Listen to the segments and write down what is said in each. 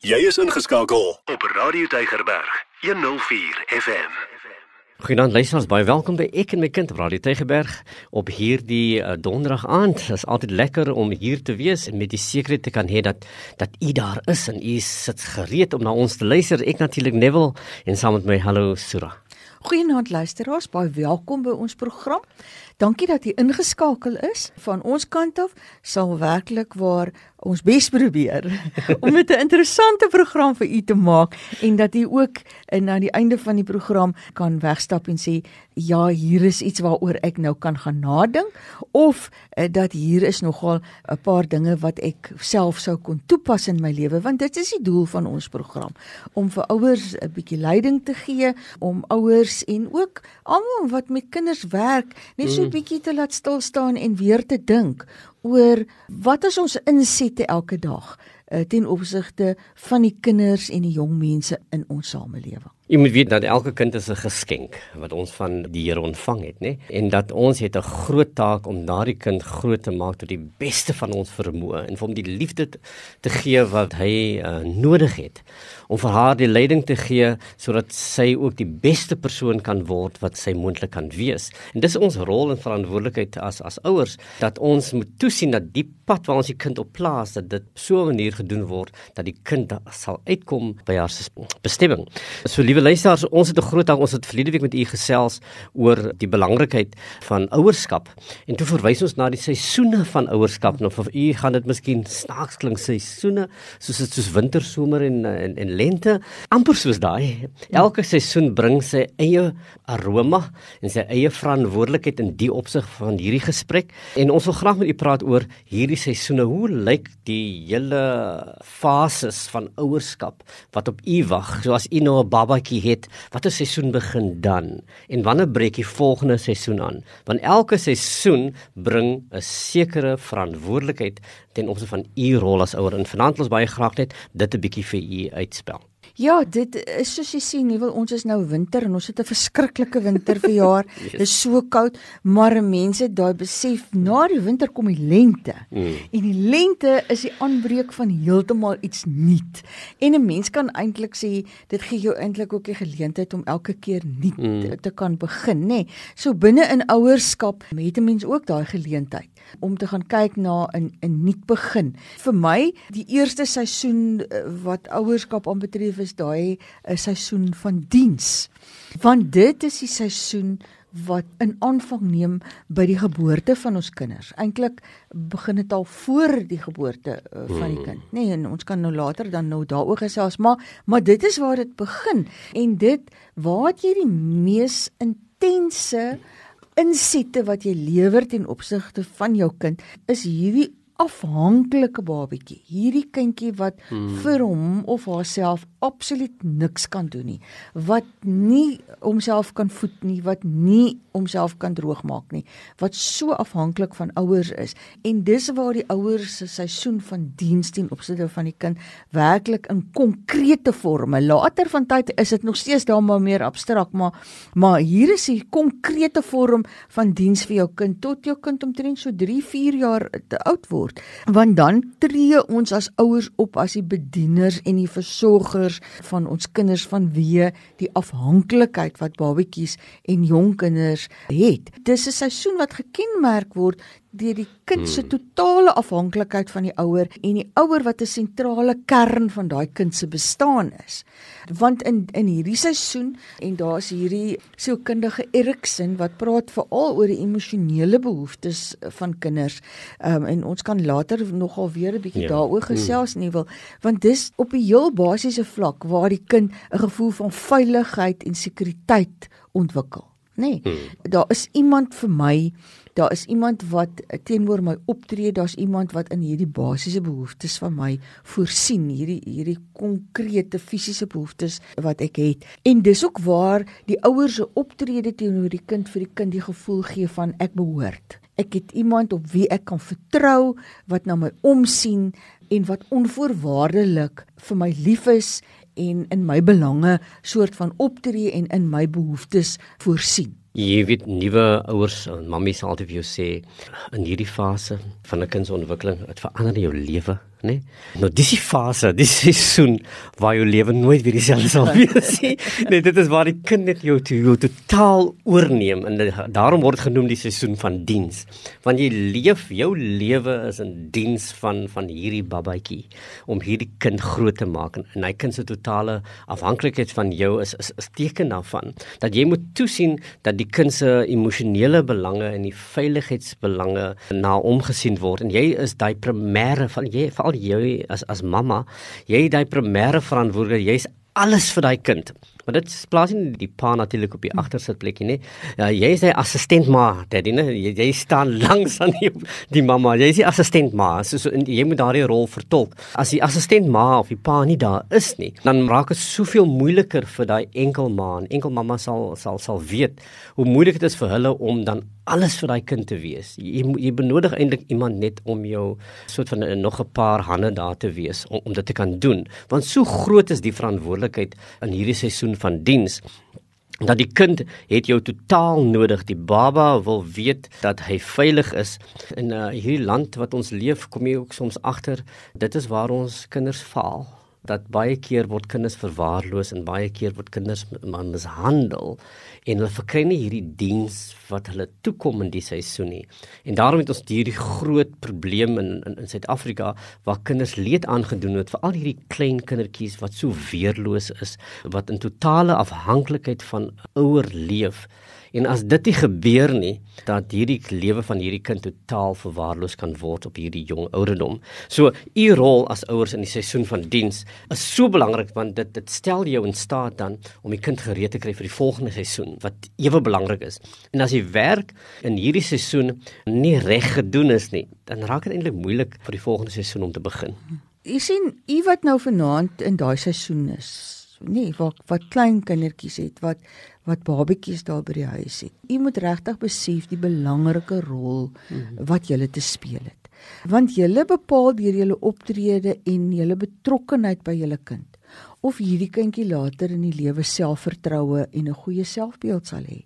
Jy is ingeskakel op Radio Tygerberg 104 FM. Goeienaand luisteraars, baie welkom by Ek en my kind op Radio Tygerberg op hierdie uh, donderdag aand. Dit is altyd lekker om hier te wees en met die sekerheid te kan hê dat dat u daar is en u sit gereed om na ons te luister. Ek natuurlik Neville en saam met my hallo Sura. Goeienaand luisteraars, baie welkom by ons program. Dankie dat jy ingeskakel is. Van ons kant af sal werklik waar ons bes probeer om dit 'n interessante program vir u te maak en dat u ook aan die einde van die program kan wegstap en sê ja, hier is iets waaroor ek nou kan gaan nadink of uh, dat hier is nogal 'n paar dinge wat ek self sou kon toepas in my lewe want dit is die doel van ons program om vir ouers 'n bietjie leiding te gee, om ouers en ook almal wat met kinders werk net so 'n bietjie te laat stil staan en weer te dink oor wat is ons insette elke dag uh, ten opsigte van die kinders en die jong mense in ons samelewing. Jy moet weet dat elke kind is 'n geskenk wat ons van die Here ontvang het, nê? En dat ons het 'n groot taak om daardie kind groot te maak tot die beste van ons vermoë en vir hom die liefde te gee wat hy uh, nodig het om vir haar die leiding te gee sodat sy ook die beste persoon kan word wat sy moontlik kan wees. En dis ons rol en verantwoordelikheid as as ouers dat ons moet toesien dat die pad waar ons die kind op plaas dat dit so 'n manier gedoen word dat die kind sal uitkom by haar bestemming. So liewe luisteraars, ons het 'n groot dag, ons het verlede week met u gesels oor die belangrikheid van ouerskap. En toe verwys ons na die seisoene van ouerskap. Nou vir u gaan dit miskien snaaks klink seisoene, soos dit soos winter, somer en en, en lente, amper soos daai. Elke seisoen bring sy eie aroma en sy eie verantwoordelikheid in die opsig van hierdie gesprek. En ons wil graag met u praat oor hierdie seisoene. Hoe lyk die hele fases van ouerskap wat op u wag. So as u nou 'n babatjie het, watter seisoen begin dan? En wanneer breek die volgende seisoen aan? Want elke seisoen bring 'n sekere verantwoordelikheid ten opsigte van u rol as ouer. En vanaand ons baie graag net dit 'n bietjie vir u uitspel. Ja, dit is soos jy sien, nie wil ons is nou winter en ons het 'n verskriklike winter vir jaar. yes. Dit is so koud, maar mense daai besef na die winter kom die lente. Mm. En die lente is die aanbreek van heeltemal iets nuut. En 'n mens kan eintlik sê dit gee jou eintlik ook die geleentheid om elke keer nuut mm. te kan begin, nê. Nee. So binne in ouerskap het 'n mens ook daai geleentheid om te gaan kyk na 'n 'n nuut begin. Vir my, die eerste seisoen eh, wat ouerskap aanbetref is daai 'n eh, seisoen van diens. Want dit is die seisoen wat in aanvang neem by die geboorte van ons kinders. Eintlik begin dit al voor die geboorte uh, van die hmm. kind. Nee, en ons kan nou later dan nou daaroor gesels, maar maar dit is waar dit begin en dit waar jy die mees intense insette wat jy lewer ten opsigte van jou kind is hierdie afhanklike babatjie. Hierdie kindjie wat hmm. vir hom of haarself absoluut niks kan doen nie. Wat nie homself kan voed nie, wat nie homself kan droogmaak nie, wat so afhanklik van ouers is. En dis waar die ouers se seisoen van diens teen opsigte van die kind werklik in konkrete forme. Later van tyd is dit nog steeds daar maar meer abstrakt, maar maar hier is die konkrete vorm van diens vir jou kind tot jou kind omtrent so 3, 4 jaar oud word word. Want dan tree ons as ouers op as die bedieners en die versorgers van ons kinders van wie die afhanklikheid wat babatjies en jong kinders het. Dis 'n seisoen wat gekenmerk word deur die kind se hmm. totale afhanklikheid van die ouer en die ouer wat 'n sentrale kern van daai kind se bestaan is. Want in in hierdie seisoen en daar's hierdie sielkundige Erikson wat praat veral oor die emosionele behoeftes van kinders. Um, en ons kan later nogal weer 'n bietjie ja. daaroor hmm. gesels nie wil want dis op 'n heel basiese vlak waar die kind 'n gevoel van veiligheid en sekuriteit ontwikkel. Nee, hmm. daar is iemand vir my daar is iemand wat teenoor my optree, daar's iemand wat in hierdie basiese behoeftes van my voorsien, hierdie hierdie konkrete fisiese behoeftes wat ek het. En dis ook waar die ouers se optrede teenoor die kind vir die kind die gevoel gee van ek behoort. Ek het iemand op wie ek kan vertrou, wat na my omsien en wat onvoorwaardelik vir my lief is en in my belange soort van optree en in my behoeftes voorsien. Jy weet nuwe ouers en mammies sal altyd vir jou sê in hierdie fase van 'n kind se ontwikkeling, dit verander jou lewe né? Nee? Nou dis die fase, dis seisoen waar jou lewe nooit weer dieselfde sal wees nie. Nee, dit is waar die kind net jou toe jou totaal oorneem en daarom word genoem die seisoen van diens. Want jy leef jou lewe is in diens van van hierdie babatjie om hierdie kind groot te maak en, en hy kind se totale afhanklikheid van jou is is, is teken daarvan dat jy moet toesien dat die kind se emosionele belange en die veiligheidsbelange na omgesien word en jy is daai primêre van jy veral jy as as mamma, jy het daai primêre verantwoordelikheid, jy's alles vir daai kind. Maar dit plaas nie die pa natuurlik op die agtersitplekkie nie. Ja, jy is sy assistent ma, daddy, nee, jy, jy staan langs aan die, die mamma. Jy is die assistent ma, so, so jy moet daardie rol vertolk. As die assistent ma of die pa nie daar is nie, dan raak dit soveel moeiliker vir daai enkel ma. Enkel mamma sal sal sal weet hoe moeilik dit is vir hulle om dan alles vir daai kind te wees. Jy jy benodig eintlik iemand net om jou soort van nog 'n paar hande daar te wees om, om dit te kan doen. Want so groot is die verantwoordelikheid in hierdie seisoen van diens dat die kind het jou totaal nodig. Die baba wil weet dat hy veilig is in uh, hierdie land wat ons leef. Kom jy ook soms agter dit is waar ons kinders faal dat baie keer word kinders verwaarloos en baie keer word kinders mishandel en hulle verkry nie hierdie diens wat hulle toekom in die seisoen nie. En daarom het ons hierdie groot probleem in in, in Suid-Afrika waar kinders leed aangedoen het vir al hierdie klein kindertjies wat so weerloos is, wat in totale afhanklikheid van ouer leef. En as dit nie gebeur nie, dat hierdie lewe van hierdie kind totaal verwaarloos kan word op hierdie jong ouderdom. So u rol as ouers in die seisoen van diens is so belangrik want dit dit stel jou in staat dan om die kind gereed te kry vir die volgende seisoen wat ewe belangrik is. En as jy werk in hierdie seisoen nie reg gedoen is nie, dan raak dit eintlik moeilik vir die volgende seisoen om te begin. Jy sien, u wat nou vanaand in daai seisoen is, nee, wat wat klein kindertjies het, wat wat babetjies daar by die huis het. U moet regtig besef die belangrike rol mhm. wat julle te speel het. Want julle bepaal deur julle optrede en julle betrokkenheid by julle kind of hierdie kindjie later in die lewe selfvertroue en 'n goeie selfbeeld sal hê.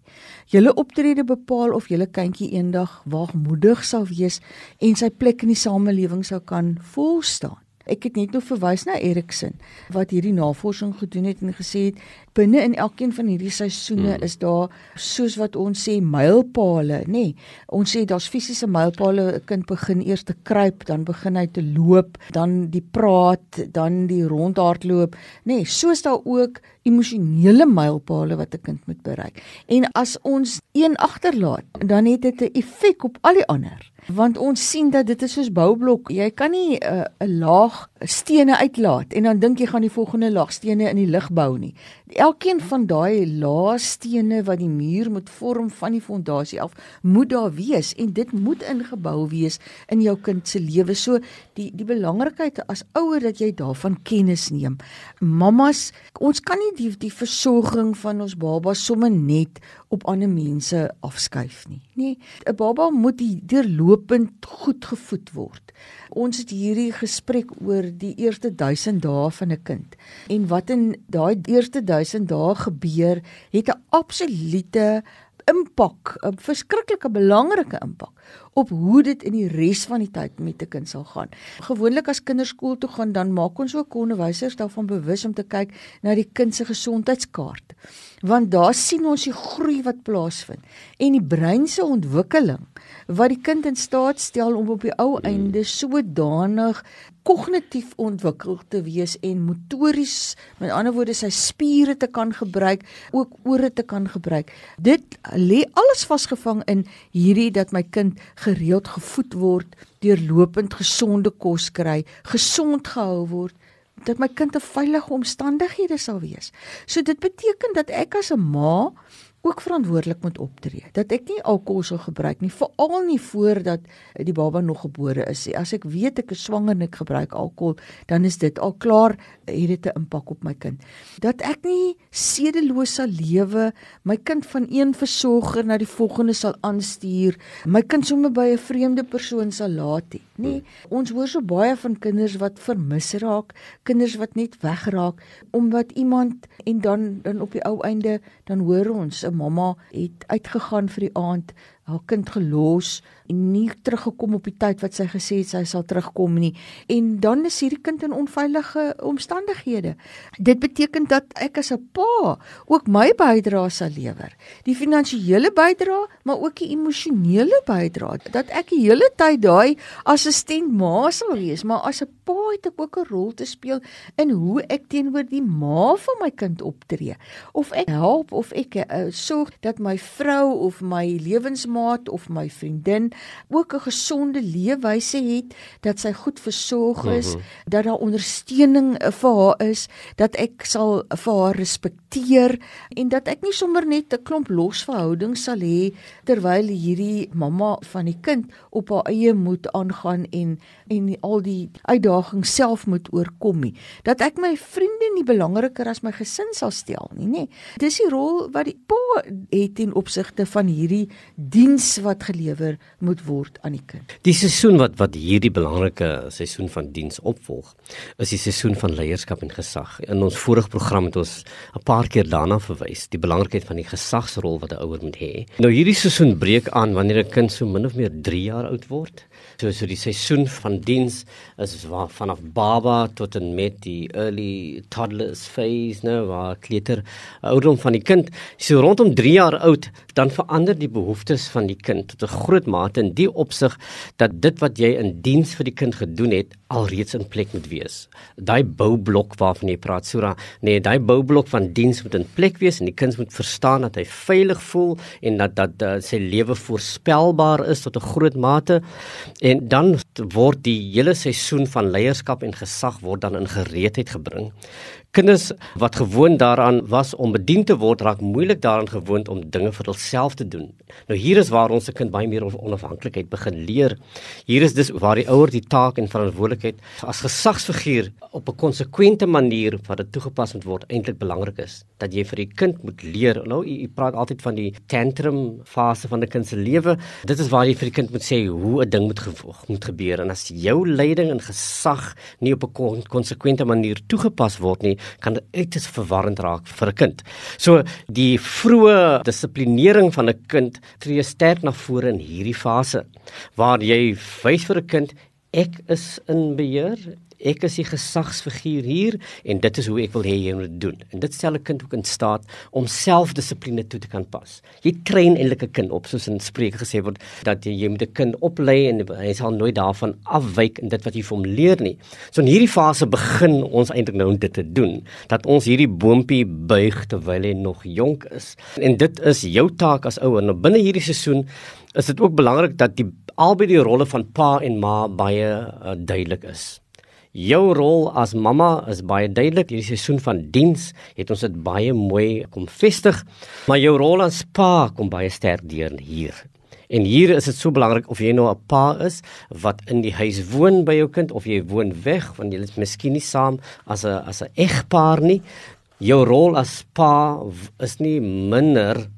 Julle optrede bepaal of julle kindjie eendag waagmoedig sal wees en sy plek in die samelewing sou kan volstaan. Ek het net nou verwys na Erikson wat hierdie navorsing gedoen het en gesê het binne in elkeen van hierdie seisoene hmm. is daar soos wat ons sê mylpale, nê. Nee, ons sê daar's fisiese mylpale, 'n kind begin eers te kruip, dan begin hy te loop, dan die praat, dan die rondhardloop, nê. Nee, soos daar ook emosionele mylpale wat 'n kind moet bereik. En as ons een agterlaat, dan het dit 'n effek op al die ander want ons sien dat dit is soos boublok. Jy kan nie uh, 'n uh, laag stene uitlaat en dan dink jy gaan die volgende laag stene in die lug bou nie elkeen van daai laastene wat die muur moet vorm van die fondasie af moet daar wees en dit moet ingebou wees in jou kind se lewe. So die die belangrikheid as ouer dat jy daarvan kennis neem. Mamas, ons kan nie die die versorging van ons baba sommer net op ander mense afskuif nie. Nee, 'n baba moet deurlopend goed gevoed word. Ons het hierdie gesprek oor die eerste 1000 dae van 'n kind en wat in daai eerste 1000 dae gebeur, het 'n absolute impak, 'n verskriklike belangrike impak op hoe dit in die res van die tyd met 'n kind sal gaan. Gewoonlik as kinders skool toe gaan, dan maak ons ook onderwysers daarvan bewus om te kyk na die kind se gesondheidskaart. Want daar sien ons die groei wat plaasvind en die brein se ontwikkeling wat die kind in staat stel om op die ou einde sodanig kognitief ontwikkel te wees en motories, met ander woorde sy spiere te kan gebruik, ook ore te kan gebruik. Dit lê alles vasgevang in hierdie dat my kind gereeld gevoed word, deurlopend gesonde kos kry, gesond gehou word dat my kind 'n veilige omstandighede sal wees. So dit beteken dat ek as 'n ma ook verantwoordelik moet optree. Dat ek nie alkohol sal gebruik nie, veral nie voordat die baba nog gebore is nie. As ek weet ek is swanger en ek gebruik alkohol, dan is dit al klaar het dit 'n impak op my kind. Dat ek nie sedeloos sal lewe, my kind van een versorger na die volgende sal aanstuur, my kind sommer by 'n vreemde persoon sal laat nie. Nee, ons hoor so baie van kinders wat vermis raak, kinders wat net wegraak omdat iemand en dan dan op die ou einde dan hoor ons 'n mamma het uitgegaan vir die aand haar kind gelos en nie teruggekom op die tyd wat sy gesê het sy sal terugkom nie en dan is hierdie kind in onveilige omstandighede. Dit beteken dat ek as 'n pa ook my bydrae sal lewer. Die finansiële bydrae, maar ook die emosionele bydrae. Dat ek die hele tyd daai assistent ma sal wees, maar as 'n pa het ek ook 'n rol te speel in hoe ek teenoor die ma van my kind optree. Of ek help of ek uh, sorg dat my vrou of my lewensmaat of my vriendin ook 'n gesonde leefwyse het, dat sy goed versorg is, mm -hmm. dat daar ondersteuning uh, vir haar is, dat ek sal vir haar respekteer en dat ek nie sommer net 'n klomp losverhoudings sal hê terwyl hierdie mamma van die kind op haar eie moet aangaan en en al die uitdagings self moet oorkom nie. Dat ek my vriende nie belangriker as my gesin sal stel nie, nê. Dis die rol wat die pa het in opsigte van hierdie diens wat gelewer moet word aan die kind. Die seisoen wat wat hierdie belangrike seisoen van diens opvolg, is die seisoen van leierskap en gesag. In ons vorige program het ons 'n paar keer daarna verwys, die belangrikheid van die gesagsrol wat 'n ouer moet hê. Nou hierdie seisoen breek aan wanneer 'n kind so min of meer 3 jaar oud word. So so die seisoen van diens is waar vanaf baba tot en met die early toddlers phase, nou waar kleuter ouderdom van die kind. So rondom 3 jaar oud, dan verander die behoeftes van die kind tot 'n groot mate in die opsig dat dit wat jy in diens vir die kind gedoen het, alreeds in plek moet wees. Daai boublok waarvan jy praat, Sura, nee, daai boublok van diens moet in plek wees en die kind moet verstaan dat hy veilig voel en dat dat uh, sy lewe voorspelbaar is tot 'n groot mate en dan word die hele seisoen van leierskap en gesag word dan in gereedheid gebring kinders wat gewoond daaraan was om bedien te word raak moeilik daaraan gewoond om dinge vir hulself te doen. Nou hier is waar ons se kind baie meer onafhanklikheid begin leer. Hier is dus waar die ouer die taak en verantwoordelikheid as gesagsfiguur op 'n konsekwente manier wat dit toegepas moet word eintlik belangrik is. Dat jy vir die kind moet leer. Nou jy praat altyd van die tantrum fase van 'n kind se lewe. Dit is waar jy vir die kind moet sê hoe 'n ding moet gevolg moet gebeur en as jou leiding en gesag nie op 'n konsekwente manier toegepas word nie, kan uiters verwarrend raak vir 'n kind. So die vroeë dissiplinering van 'n kind tree sterk na vore in hierdie fase waar jy wys vir 'n kind ek is in beheer ek is die gesagsfiguur hier en dit is hoe ek wil hê jy moet doen. En dit stel 'n kind ook in staat om selfdissipline toe te kan pas. Jy train eintlik 'n kind op soos in Spreuke gesê word dat jy, jy moet 'n kind oplei en hy sal nooit daarvan afwyk in dit wat jy vir hom leer nie. So in hierdie fase begin ons eintlik nou dit te doen dat ons hierdie boontjie buig terwyl hy nog jonk is. En dit is jou taak as ouer. Nou binne hierdie seisoen is dit ook belangrik dat die albei die rolle van pa en ma baie uh, duidelik is. Jou rol as mamma is baie duidelik. Hierdie seisoen van diens het ons dit baie mooi kom vestig, maar jou rol as pa kom baie sterk deur hier. En hier is dit so belangrik of jy nou 'n pa is wat in die huis woon by jou kind of jy woon weg want jy is miskien nie saam as 'n as 'n egpaar nie. Jou rol as pa is nie minder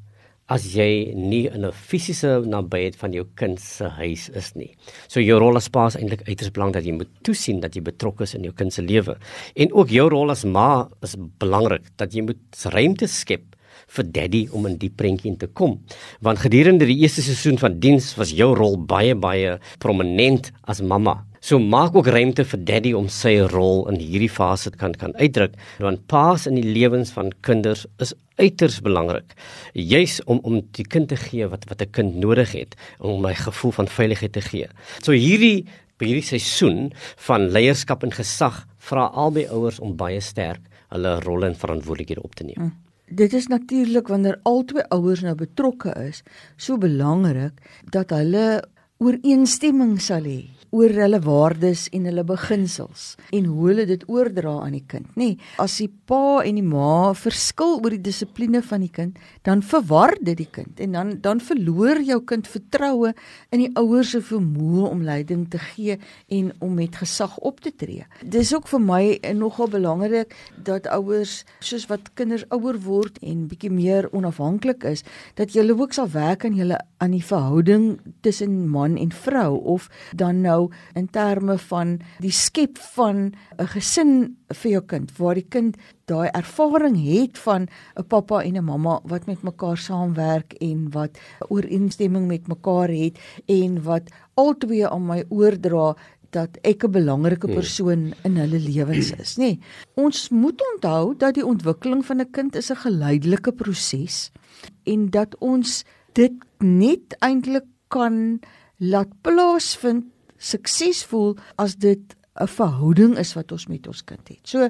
as jy nie in 'n fisiese nabyheid van jou kind se huis is nie. So jou rol as pa is eintlik uiters belangrik dat jy moet toesien dat jy betrokke is in jou kind se lewe. En ook jou rol as ma is belangrik dat jy moet ruimte skep vir daddy om in die prentjie in te kom. Want gedurende die eerste seisoen van diens was jou rol baie baie prominent as mamma. So maak ook ruimte vir daddy om sy rol in hierdie fase kan kan uitdruk want paas in die lewens van kinders is uiters belangrik juis om om die kind te gee wat wat 'n kind nodig het om 'n gevoel van veiligheid te gee. So hierdie hierdie seisoen van leierskap en gesag vra albei ouers om baie sterk hulle rolle en verantwoordelikhede op te neem. Hmm. Dit is natuurlik wanneer albei ouers nou betrokke is, so belangrik dat hulle ooreenstemming sal hê oor hulle waardes en hulle beginsels en hoe hulle dit oordra aan die kind, nê? Nee, as die pa en die ma verskil oor die dissipline van die kind, dan verwar dit die kind en dan dan verloor jou kind vertroue in die ouers se vermoë om leiding te gee en om met gesag op te tree. Dis ook vir my nogal belangrik dat ouers soos wat kinders ouer word en bietjie meer onafhanklik is, dat jy ook sal werk aan julle aan die verhouding tussen man en vrou of dan nou nou in terme van die skep van 'n gesin vir jou kind waar die kind daai ervaring het van 'n pappa en 'n mamma wat met mekaar saamwerk en wat ooreenstemming met mekaar het en wat albei aan my oordra dat ek 'n belangrike hmm. persoon in hulle lewens is, nê. Nee, ons moet onthou dat die ontwikkeling van 'n kind is 'n geleidelike proses en dat ons dit net eintlik kan laat plaasvind suksesvol as dit 'n verhouding is wat ons met ons kind het. So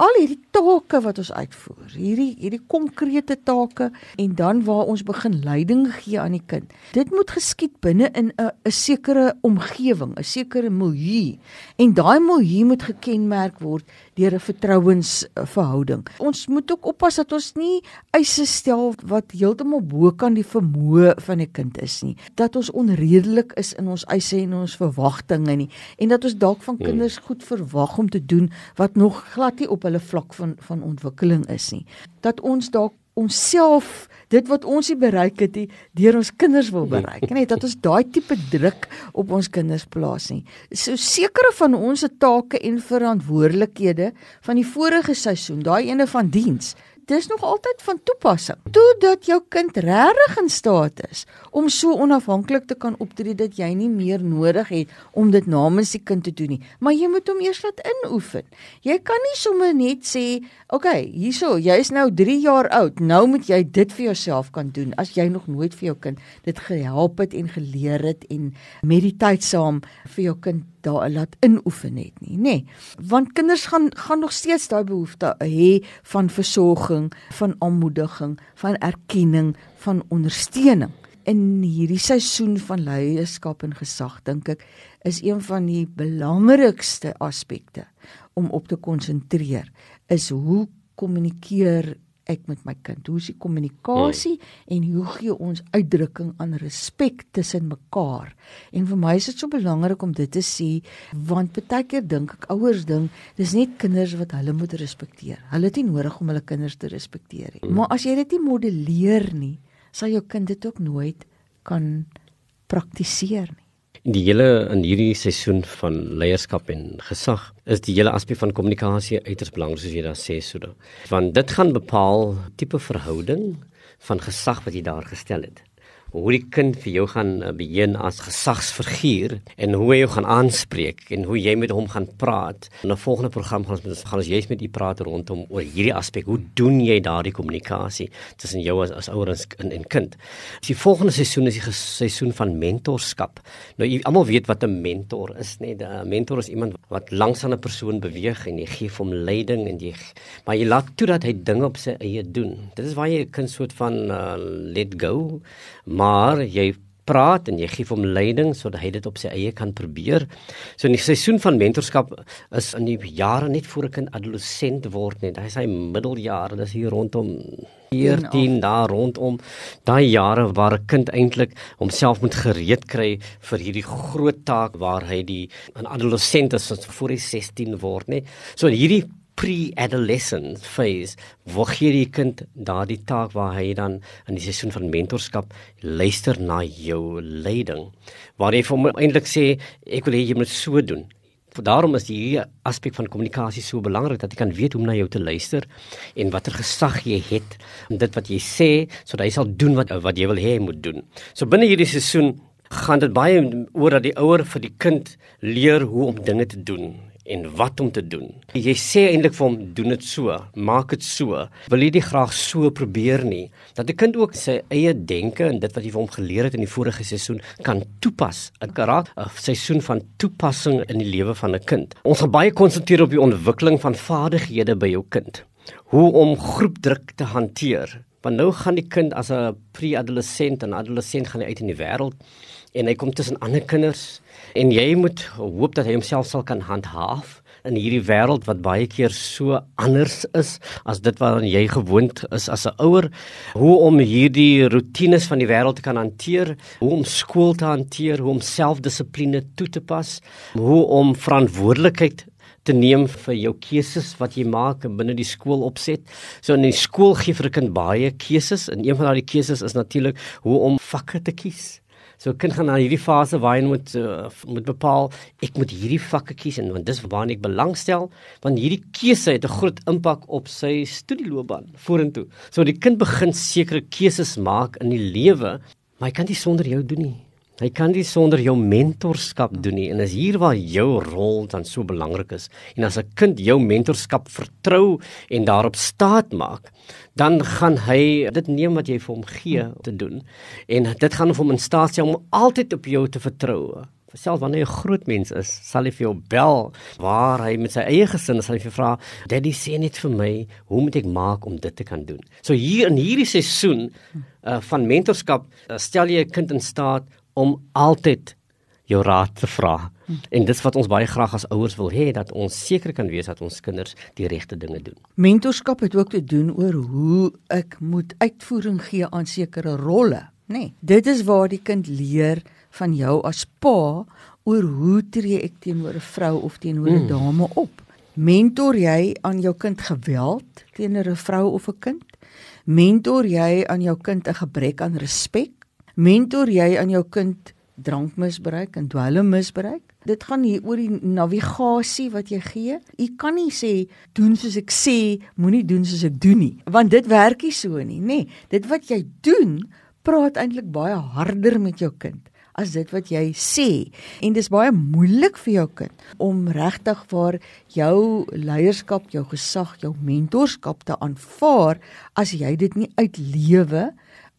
al hierdie take wat ons uitvoer, hierdie hierdie konkrete take en dan waar ons begin leiding gee aan die kind. Dit moet geskied binne in 'n 'n sekere omgewing, 'n sekere milieu. En daai milieu moet gekenmerk word deur 'n vertrouensverhouding. Ons moet ook oppas dat ons nie eise stel wat heeltemal bo kan die vermoë van 'n kind is nie. Dat ons onredelik is in ons eise en ons verwagtinge nie en dat ons dalk van hmm. kinders goed verwag om te doen wat nog glad nie op hulle vlak van van ontwikkeling is nie. Dat ons dalk onsself dit wat ons nie bereik het nie deur ons kinders wil bereik net dat ons daai tipe druk op ons kinders plaas nie so sekere van ons se take en verantwoordelikhede van die vorige seisoen daai ene van diens dis nog altyd van toepassing. Totdat jou kind regtig in staat is om so onafhanklik te kan optree dat jy nie meer nodig het om dit namens die kind te doen nie, maar jy moet hom eers laat inoefen. Jy kan nie sommer net sê, "Oké, okay, hierso, jy is nou 3 jaar oud, nou moet jy dit vir jouself kan doen." As jy nog nooit vir jou kind dit gehelp het en geleer het en met die tyd saam vir jou kind daar laat inoefen het nie, nê? Nee. Want kinders gaan gaan nog steeds daai behoefte hê van versorging, van aanmoediging, van erkenning, van ondersteuning. In hierdie seisoen van leierskap en gesag dink ek is een van die belangrikste aspekte om op te konsentreer is hoe kommunikeer ek met my kind? Hoe is die kommunikasie hmm. en hoe gee ons uitdrukking aan respek tussen mekaar? En vir my is dit so belangrik om dit te sê want baie keer dink ek ouers dink dis net kinders wat hulle moet respekteer. Hulle het nie nodig om hulle kinders te respekteer nie. Hmm. Maar as jy dit nie modelleer nie, sal jou kind dit ook nooit kan praktiseer nie. In die hele in hierdie seisoen van leierskap en gesag is die hele aspek van kommunikasie uiters belangrik soos jy daar sê so. Want dit gaan bepaal tipe verhouding van gesag wat jy daar gestel het hoe die kind vir jou gaan uh, beheer as gesagsfiguur en hoe jou gaan aanspreek en hoe jy met hom gaan praat. In 'n volgende program gaan ons gaan ons juist met u praat rondom oor hierdie aspek. Hoe doen jy daardie kommunikasie tussen jou as, as ouer en en kind? Die volgende seisoen is die seisoen van mentorskap. Nou jy almal weet wat 'n mentor is, nê? Nee? 'n Mentor is iemand wat langs aan 'n persoon beweeg en jy gee hom leiding en jy maar jy laat toe dat hy dinge op sy eie doen. Dit is waar jy 'n kind soort van uh, let go maar jy praat en jy gee hom leiding sodat hy dit op sy eie kan probeer. So in die seisoen van mentorskap is in die jare net voor 'n kind adolessent word net. Hy is hy middeljare, dis hier rondom 14 daar rondom daai jare waar 'n kind eintlik homself moet gereed kry vir hierdie groot taak waar hy die 'n adolessent is voor hy 16 word, nê. So hierdie pre-adolescent phase waar gee die kind daardie taak waar hy dan in die seisoen van mentorskap luister na jou leiding waar hy vir hom eintlik sê ek wil hê jy moet so doen. Daarom is die aspek van kommunikasie so belangrik dat jy kan weet hoe om na jou te luister en watter gesag jy het om dit wat jy sê sodat hy sal doen wat wat jy wil hê hy moet doen. So binne hierdie seisoen gaan dit baie oor dat die ouer vir die kind leer hoe om dinge te doen en wat om te doen. Jy sê eintlik vir hom doen dit so, maak dit so. Wil jy dit graag so probeer nie dat 'n kind ook sy eie denke en dit wat jy vir hom geleer het in die vorige seisoen kan toepas. 'n Karakter 'n seisoen van toepassing in die lewe van 'n kind. Ons gaan baie konsentreer op die ontwikkeling van vaardighede by jou kind. Hoe om groepdruk te hanteer. Want nou gaan die kind as 'n pre-adolescent en adolescent gaan hy uit in die wêreld en hy kom tussen ander kinders en jy moet hoop dat hy homself sal kan handhaaf in hierdie wêreld wat baie keer so anders is as dit wat jy gewoond is as 'n ouer. Hoe om hierdie rotines van die wêreld te kan hanteer hoe om skool te hanteer hoe om selfdissipline toe te pas hoe om verantwoordelikheid te neem vir jou keuses wat jy maak binne die skool opset. So in die skool gee vir 'n kind baie keuses en een van daardie keuses is natuurlik hoe om vakke te kies So 'n kind gaan na hierdie fase waar hy moet uh, moet bepaal ek moet hierdie vakke kies en want dis waarna ek belangstel want hierdie keuse het 'n groot impak op sy studieloopbaan vorentoe. So die kind begin sekere keuses maak in die lewe, maar hy kan dit sonder jou doen nie. Hy kan dit sonder jou mentorskap doen nie en is hier waar jou rol dan so belangrik is. En as 'n kind jou mentorskap vertrou en daarop staat maak, dan gaan hy dit neem wat jy vir hom gee te doen. En dit gaan hom in staat stel om altyd op jou te vertrou. Selfs wanneer hy 'n groot mens is, sal hy vir jou bel waar hy met sy eie gesin sal hy vir vra, "Daddy, sê net vir my, hoe moet ek maak om dit te kan doen?" So hier in hierdie seisoen uh, van mentorskap, uh, stel jy 'n kind in staat om altyd jou raad te vra. En dis wat ons baie graag as ouers wil hê dat ons seker kan wees dat ons kinders die regte dinge doen. Mentorskap het ook te doen oor hoe ek moet uitvoering gee aan sekere rolle, nê. Nee, dit is waar die kind leer van jou as pa oor hoe tree ek teenoor 'n vrou of teenoor 'n mm. dame op. Mentor jy aan jou kind geweld teenoor 'n vrou of 'n kind? Mentor jy aan jou kind 'n gebrek aan respek? Mentor jy aan jou kind drankmisbruik en dwelmmisbruik? Dit gaan hier oor die navigasie wat jy gee. Jy kan nie sê doen soos ek sê, moenie doen soos ek doen nie, want dit werk nie so nie, nê. Nee, dit wat jy doen, praat eintlik baie harder met jou kind as dit wat jy sê. En dis baie moeilik vir jou kind om regtig vir jou leierskap, jou gesag, jou mentorskap te aanvaar as jy dit nie uitlewe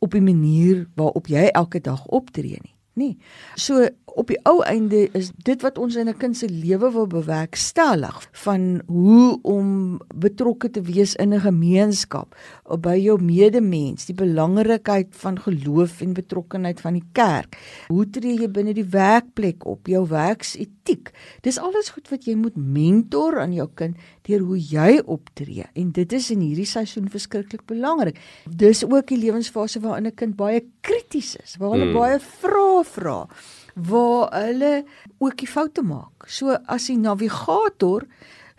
op die manier waarop jy elke dag optree nie. Nee. So op die ou einde is dit wat ons in 'n kind se lewe wil bewerkstellig van hoe om betrokke te wees in 'n gemeenskap by jou medemens, die belangrikheid van geloof en betrokkenheid van die kerk. Hoe tree jy binne die werkplek op, jou werksetiek. Dis alles goed wat jy moet mentor aan jou kind deur hoe jy optree en dit is in hierdie seisoen verskriklik belangrik. Dis ook die lewensfase waarin 'n kind baie krities is, waar hulle hmm. baie vrae vra waar hulle ook die foute maak. So as die navigator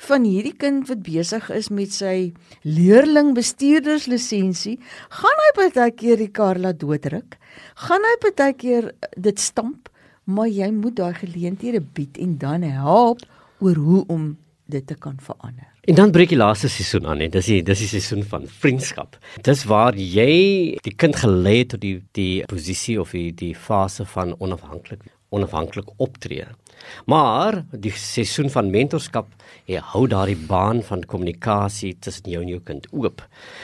van hierdie kind wat besig is met sy leerling bestuurderslisensie, gaan hy baie keer die kar laat doodruk. Gaan hy baie keer dit stamp, maar jy moet daai geleenthede bied en dan help oor hoe om dit te kan verander. En dan breek die laaste seisoen aan, en dis die dis die seisoen van vriendskap. Dis waar jy die kind gelei het tot die die posisie of die die fase van onafhanklik onafhanklik optree. Maar die seisoen van mentorskap, jy hou daardie baan van kommunikasie tussen jou en jou kind oop.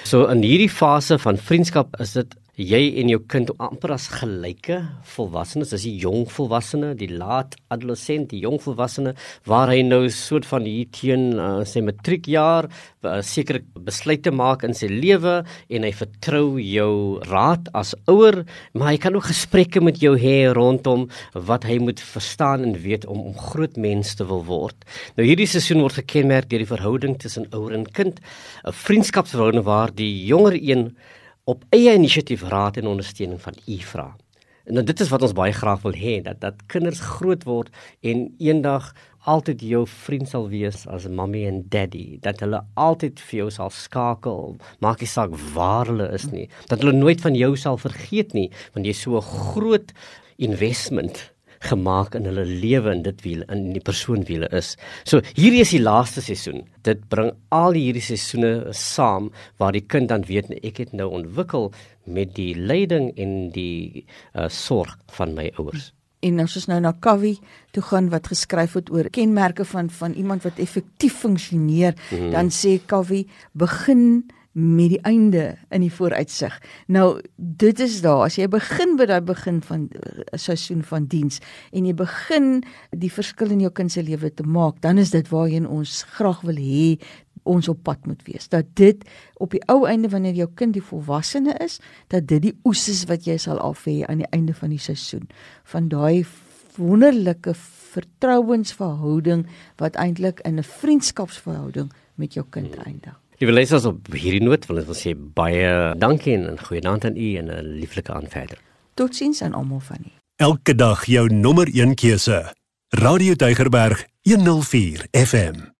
So in hierdie fase van vriendskap is dit jy en jou kind amper as gelyke volwassenes, as die jong volwassene, die laat adolescent, die jong volwassene waar hy nou soort van hier teen uh, sy matriekjaar uh, sekere besluite maak in sy lewe en hy vertrou jou raad as ouer, maar hy kan ook gesprekke met jou hê rondom wat hy moet verstaan en weet om om groot mens te wil word. Nou hierdie seisoen word gekenmerk deur die verhouding tussen ouer en kind, 'n vriendskapsverhouding waar die jonger een op eie inisiatief raad en ondersteuning van u vra. En nou, dit is wat ons baie graag wil hê dat dat kinders groot word en eendag altyd jou vriend sal wees as 'n mommy en daddy. Dat hulle altyd vir jou sal skakel. Maak nie saak waar hulle is nie. Dat hulle nooit van jou sal vergeet nie want jy so 'n groot investment gemaak in hulle lewe en dit wie in die persoon wie hulle is. So hierdie is die laaste seisoen. Dit bring al hierdie seisoene saam waar die kind dan weet ek het nou ontwikkel met die leiding en die uh, sorg van my ouers. En ons is nou na Kavi toe gaan wat geskryf het oor kenmerke van van iemand wat effektief funksioneer, mm -hmm. dan sê Kavi begin met die einde in die vooruitsig. Nou dit is daar as jy begin by daai begin van 'n uh, eh, seisoen van diens en jy begin die verskil in jou kind se lewe te maak, dan is dit waarheen ons graag wil hê ons op pad moet wees. Dat dit op die ou einde wanneer jou kind die volwassene is, dat dit die oes is wat jy sal af hê aan die einde van die seisoen van daai wonderlike vertrouensverhouding wat eintlik in 'n vriendskapsverhouding met jou kind eindig. Liewe lesers op hierdie noot wil ek wil sê baie dankie en 'n goeie aand aan u en 'n lieflike aand verder. Totsiens aan almal van u. Elke dag jou nommer 1 keuse. Radio Deugerberg 104 FM.